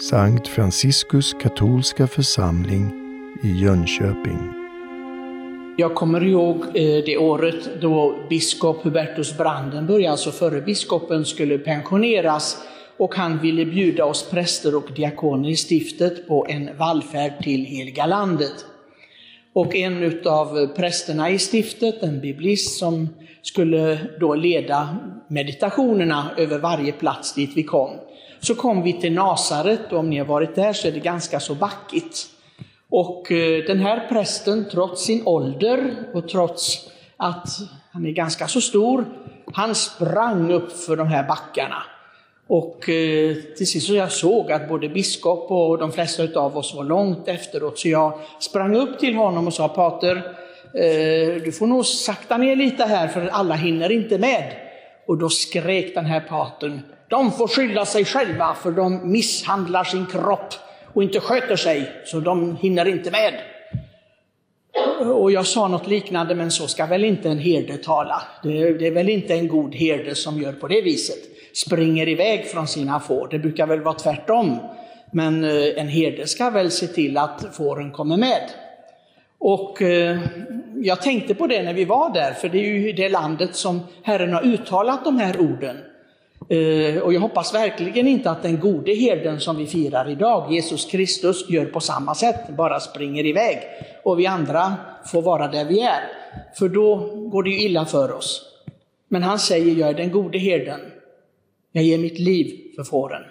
Sankt Franciskus katolska församling i Jönköping. Jag kommer ihåg eh, det året då biskop Hubertus Brandenburg, alltså förre biskopen, skulle pensioneras och han ville bjuda oss präster och diakoner i stiftet på en vallfärd till Heliga landet. Och en av prästerna i stiftet, en biblist som skulle då leda meditationerna över varje plats dit vi kom. Så kom vi till Nasaret och om ni har varit där så är det ganska så backigt. Och eh, den här prästen, trots sin ålder och trots att han är ganska så stor, han sprang upp för de här backarna. Och eh, till sist så jag såg att både biskop och de flesta av oss var långt efteråt, så jag sprang upp till honom och sa, Pater, eh, du får nog sakta ner lite här för alla hinner inte med. Och då skrek den här patern, de får skylla sig själva för de misshandlar sin kropp och inte sköter sig, så de hinner inte med. Och jag sa något liknande, men så ska väl inte en herde tala. Det, det är väl inte en god herde som gör på det viset, springer iväg från sina får. Det brukar väl vara tvärtom. Men eh, en herde ska väl se till att fåren kommer med. Och eh, jag tänkte på det när vi var där, för det är ju det landet som Herren har uttalat de här orden. Eh, och jag hoppas verkligen inte att den gode herden som vi firar idag, Jesus Kristus, gör på samma sätt, bara springer iväg och vi andra får vara där vi är. För då går det ju illa för oss. Men han säger, jag är den gode herden. Jag ger mitt liv för fåren.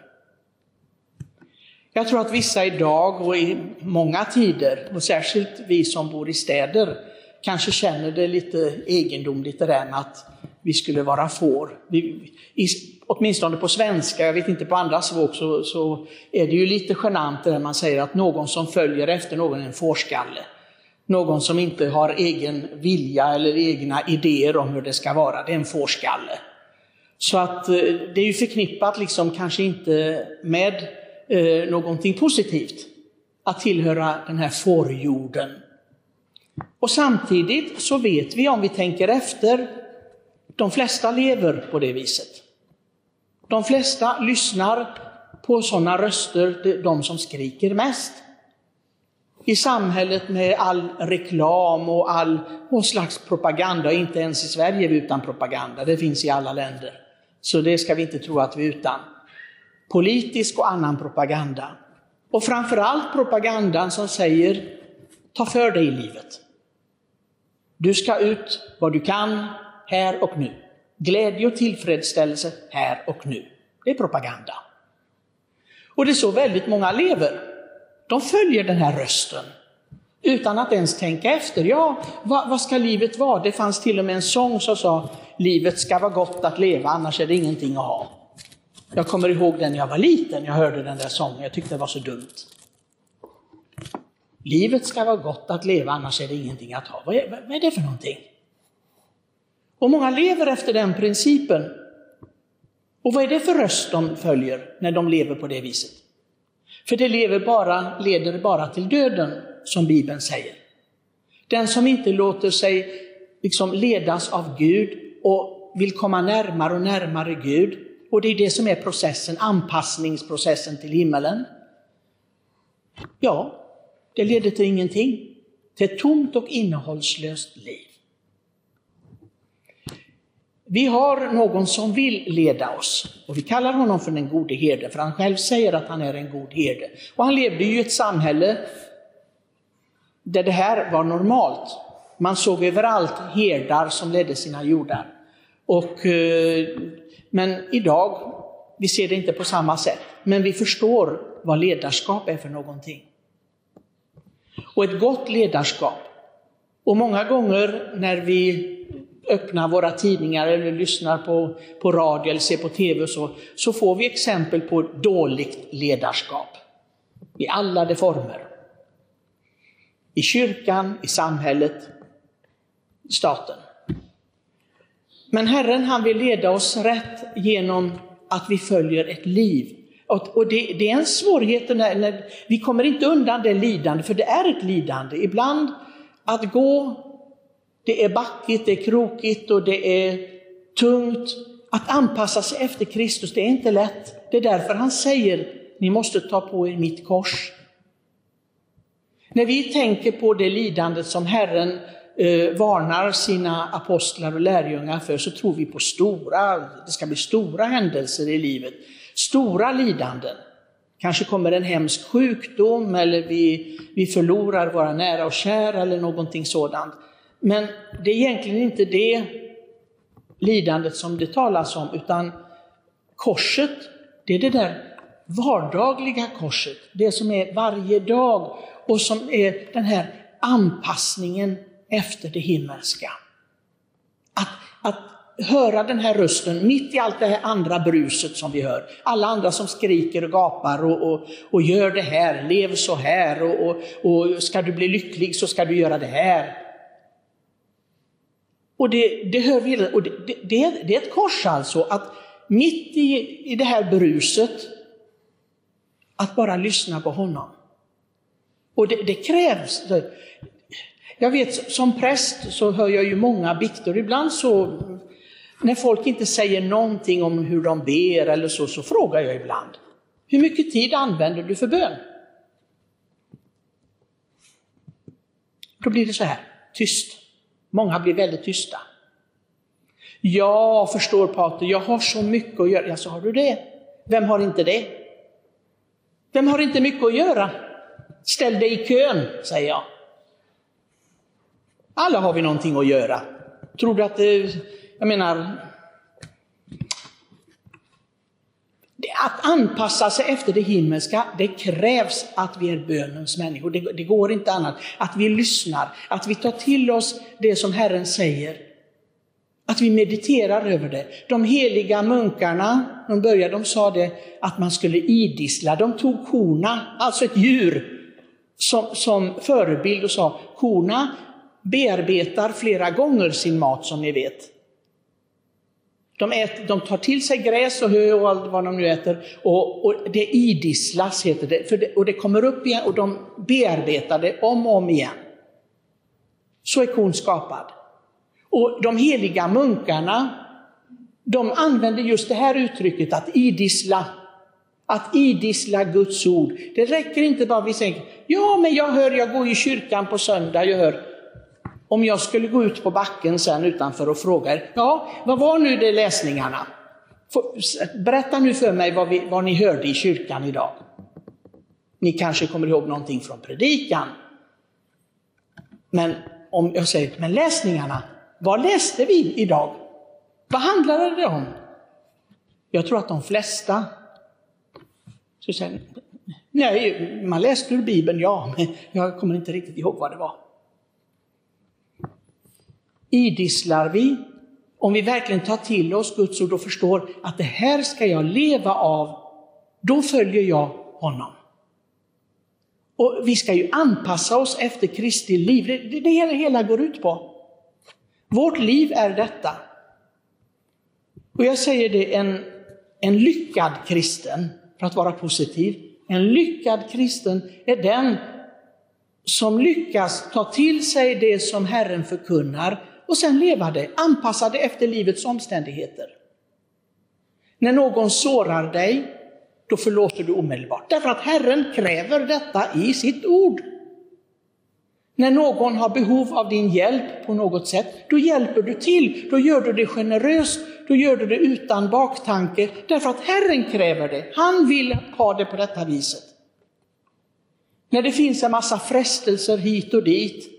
Jag tror att vissa idag och i många tider, och särskilt vi som bor i städer, kanske känner det lite egendomligt det där med att vi skulle vara får. Vi, i, åtminstone på svenska, jag vet inte på andra språk, så, så är det ju lite genant när man säger att någon som följer efter någon är en fårskalle. Någon som inte har egen vilja eller egna idéer om hur det ska vara, det är en fårskalle. Så att eh, det är ju förknippat liksom kanske inte med eh, någonting positivt att tillhöra den här fårjorden. Och samtidigt så vet vi om vi tänker efter, de flesta lever på det viset. De flesta lyssnar på sådana röster, de som skriker mest. I samhället med all reklam och all och slags propaganda, inte ens i Sverige är vi utan propaganda, det finns i alla länder. Så det ska vi inte tro att vi är utan. Politisk och annan propaganda. Och framförallt propagandan som säger, ta för dig i livet. Du ska ut vad du kan, här och nu. Glädje och tillfredsställelse här och nu. Det är propaganda. Och det är så väldigt många lever. De följer den här rösten utan att ens tänka efter. Ja, vad, vad, ska livet vara? Det fanns till och med en sång som sa livet ska vara gott att leva, annars är det ingenting att ha. Jag kommer ihåg den när jag var liten, jag hörde den där sången, jag tyckte det var så dumt. Livet ska vara gott att leva, annars är det ingenting att ha. Vad är, vad är det för någonting? Och många lever efter den principen. Och vad är det för röst de följer när de lever på det viset? För det lever bara, leder bara till döden, som Bibeln säger. Den som inte låter sig liksom ledas av Gud och vill komma närmare och närmare Gud, och det är det som är processen, anpassningsprocessen till himmelen. Ja, det leder till ingenting, till ett tomt och innehållslöst liv. Vi har någon som vill leda oss och vi kallar honom för den gode herde, för han själv säger att han är en god herde. Och han levde ju i ett samhälle där det här var normalt. Man såg överallt herdar som ledde sina jordar. Och, eh, men idag, vi ser det inte på samma sätt, men vi förstår vad ledarskap är för någonting. Och ett gott ledarskap. Och många gånger när vi öppnar våra tidningar eller lyssnar på, på radio eller ser på TV och så, så får vi exempel på dåligt ledarskap. I alla de former. I kyrkan, i samhället, i staten. Men Herren han vill leda oss rätt genom att vi följer ett liv. Och det, det är en svårighet när, när vi kommer inte undan det lidande, för det är ett lidande. Ibland att gå det är backigt, det är krokigt och det är tungt. Att anpassa sig efter Kristus, det är inte lätt. Det är därför han säger ni måste ta på er mitt kors. När vi tänker på det lidandet som Herren eh, varnar sina apostlar och lärjungar för så tror vi på stora, det ska bli stora händelser i livet, stora lidanden. Kanske kommer en hemsk sjukdom eller vi, vi förlorar våra nära och kära eller någonting sådant. Men det är egentligen inte det lidandet som det talas om, utan korset, det är det där vardagliga korset, det som är varje dag och som är den här anpassningen efter det himmelska. Att, att höra den här rösten mitt i allt det här andra bruset som vi hör. Alla andra som skriker och gapar och, och, och gör det här, lev så här och, och, och ska du bli lycklig så ska du göra det här. Och det, det hör vi, och det, det, det, är ett kors alltså, att mitt i, i det här bruset, att bara lyssna på honom. Och det, det krävs. Jag vet, som präst så hör jag ju många bikter. Ibland så, när folk inte säger någonting om hur de ber eller så, så frågar jag ibland. Hur mycket tid använder du för bön? Då blir det så här, tyst. Många blir väldigt tysta. Ja, förstår Pater, jag har så mycket att göra. Ja, så har du det. Vem har inte det? Vem har inte mycket att göra? Ställ dig i kön, säger jag. Alla har vi någonting att göra. Tror du att det, jag menar, att anpassa sig efter det himmelska, det krävs att vi är bönens människor. Det, det, går inte annat. Att vi lyssnar, att vi tar till oss det som Herren säger. Att vi mediterar över det. De heliga munkarna, de började, de sa det att man skulle idissla. De tog korna, alltså ett djur, som, som förebild och sa korna bearbetar flera gånger sin mat som ni vet. De, äter, de tar till sig gräs och hö och allt vad de nu äter och, och det idisslas heter det, för det, och det kommer upp igen och de bearbetar det om och om igen. Så är kon skapad. Och de heliga munkarna, de använder just det här uttrycket att idissla. Att idissla Guds ord. Det räcker inte bara att vi säger, ja men jag hör, jag går i kyrkan på söndag, jag hör, om jag skulle gå ut på backen sen utanför och fråga er, ja, vad var nu det läsningarna? Berätta nu för mig vad, vi, vad ni hörde i kyrkan idag. Ni kanske kommer ihåg någonting från predikan. Men om jag säger, men läsningarna, vad läste vi idag? Vad handlade det om? Jag tror att de flesta så säger, nej, man läste ur Bibeln, ja, men jag kommer inte riktigt ihåg vad det var idisslar vi, om vi verkligen tar till oss Guds ord och förstår att det här ska jag leva av, då följer jag honom. Och vi ska ju anpassa oss efter Kristi liv, det är det det hela går ut på. Vårt liv är detta. Och jag säger det, en, en lyckad kristen, för att vara positiv, en lyckad kristen är den som lyckas ta till sig det som Herren förkunnar och sen leva det, anpassa det efter livets omständigheter. När någon sårar dig, då förlåter du omedelbart. Därför att Herren kräver detta i sitt ord. När någon har behov av din hjälp på något sätt, då hjälper du till. Då gör du det generöst, då gör du det utan baktanke, därför att Herren kräver det. Han vill ha det på detta viset. När det finns en massa frestelser hit och dit,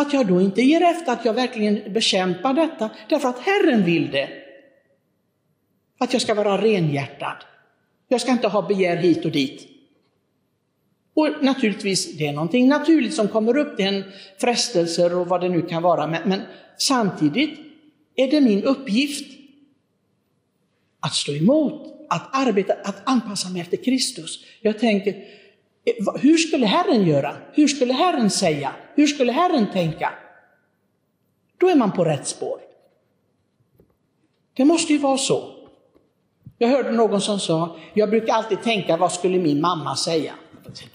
att jag då inte ger efter, att jag verkligen bekämpar detta, därför att Herren vill det. Att jag ska vara renhjärtad. Jag ska inte ha begär hit och dit. Och naturligtvis, det är någonting naturligt som kommer upp, det är en frestelser och vad det nu kan vara, men, men samtidigt är det min uppgift att stå emot, att arbeta, att anpassa mig efter Kristus. Jag tänker, Eh, hur skulle Herren göra? Hur skulle Herren säga? Hur skulle Herren tänka? Då är man på rätt spår. Det måste ju vara så. Jag hörde någon som sa, jag brukar alltid tänka, vad skulle min mamma säga?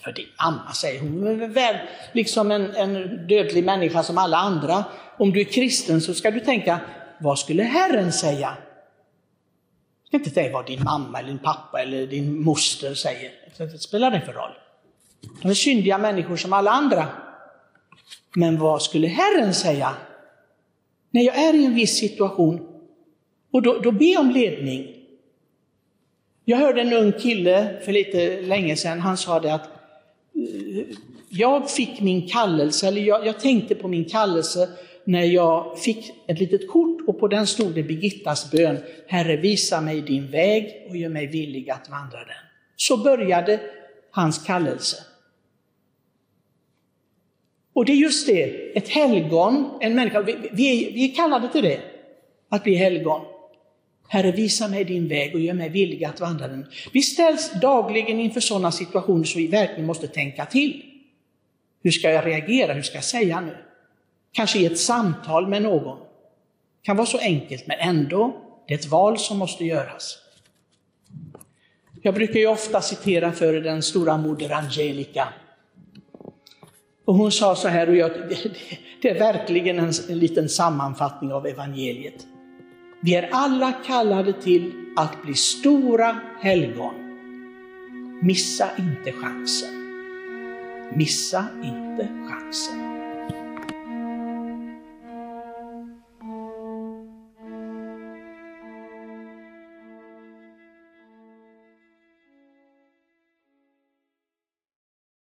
För din mamma säger hon, är väl liksom en, en dödlig människa som alla andra. Om du är kristen så ska du tänka, vad skulle Herren säga? inte tänka vad din mamma, eller din pappa eller din moster säger. Det spelar det för roll? De är syndiga människor som alla andra. Men vad skulle Herren säga? När jag är i en viss situation och då, då be om ledning. Jag hörde en ung kille för lite länge sedan, han sa det att eh, jag fick min kallelse, eller jag, jag tänkte på min kallelse när jag fick ett litet kort och på den stod det Birgittas bön. Herre visa mig din väg och gör mig villig att vandra den. Så började hans kallelse. Och det är just det, ett helgon, en människa, vi, vi, är, vi är kallade till det, att bli helgon. Herre, visa mig din väg och gör mig villig att vandra den. Vi ställs dagligen inför sådana situationer som vi verkligen måste tänka till. Hur ska jag reagera? Hur ska jag säga nu? Kanske i ett samtal med någon. Det kan vara så enkelt, men ändå, det är ett val som måste göras. Jag brukar ju ofta citera för den stora moder Angelica. Och hon sa så här, och jag, det, det är verkligen en, en liten sammanfattning av evangeliet. Vi är alla kallade till att bli stora helgon. Missa inte chansen. Missa inte chansen.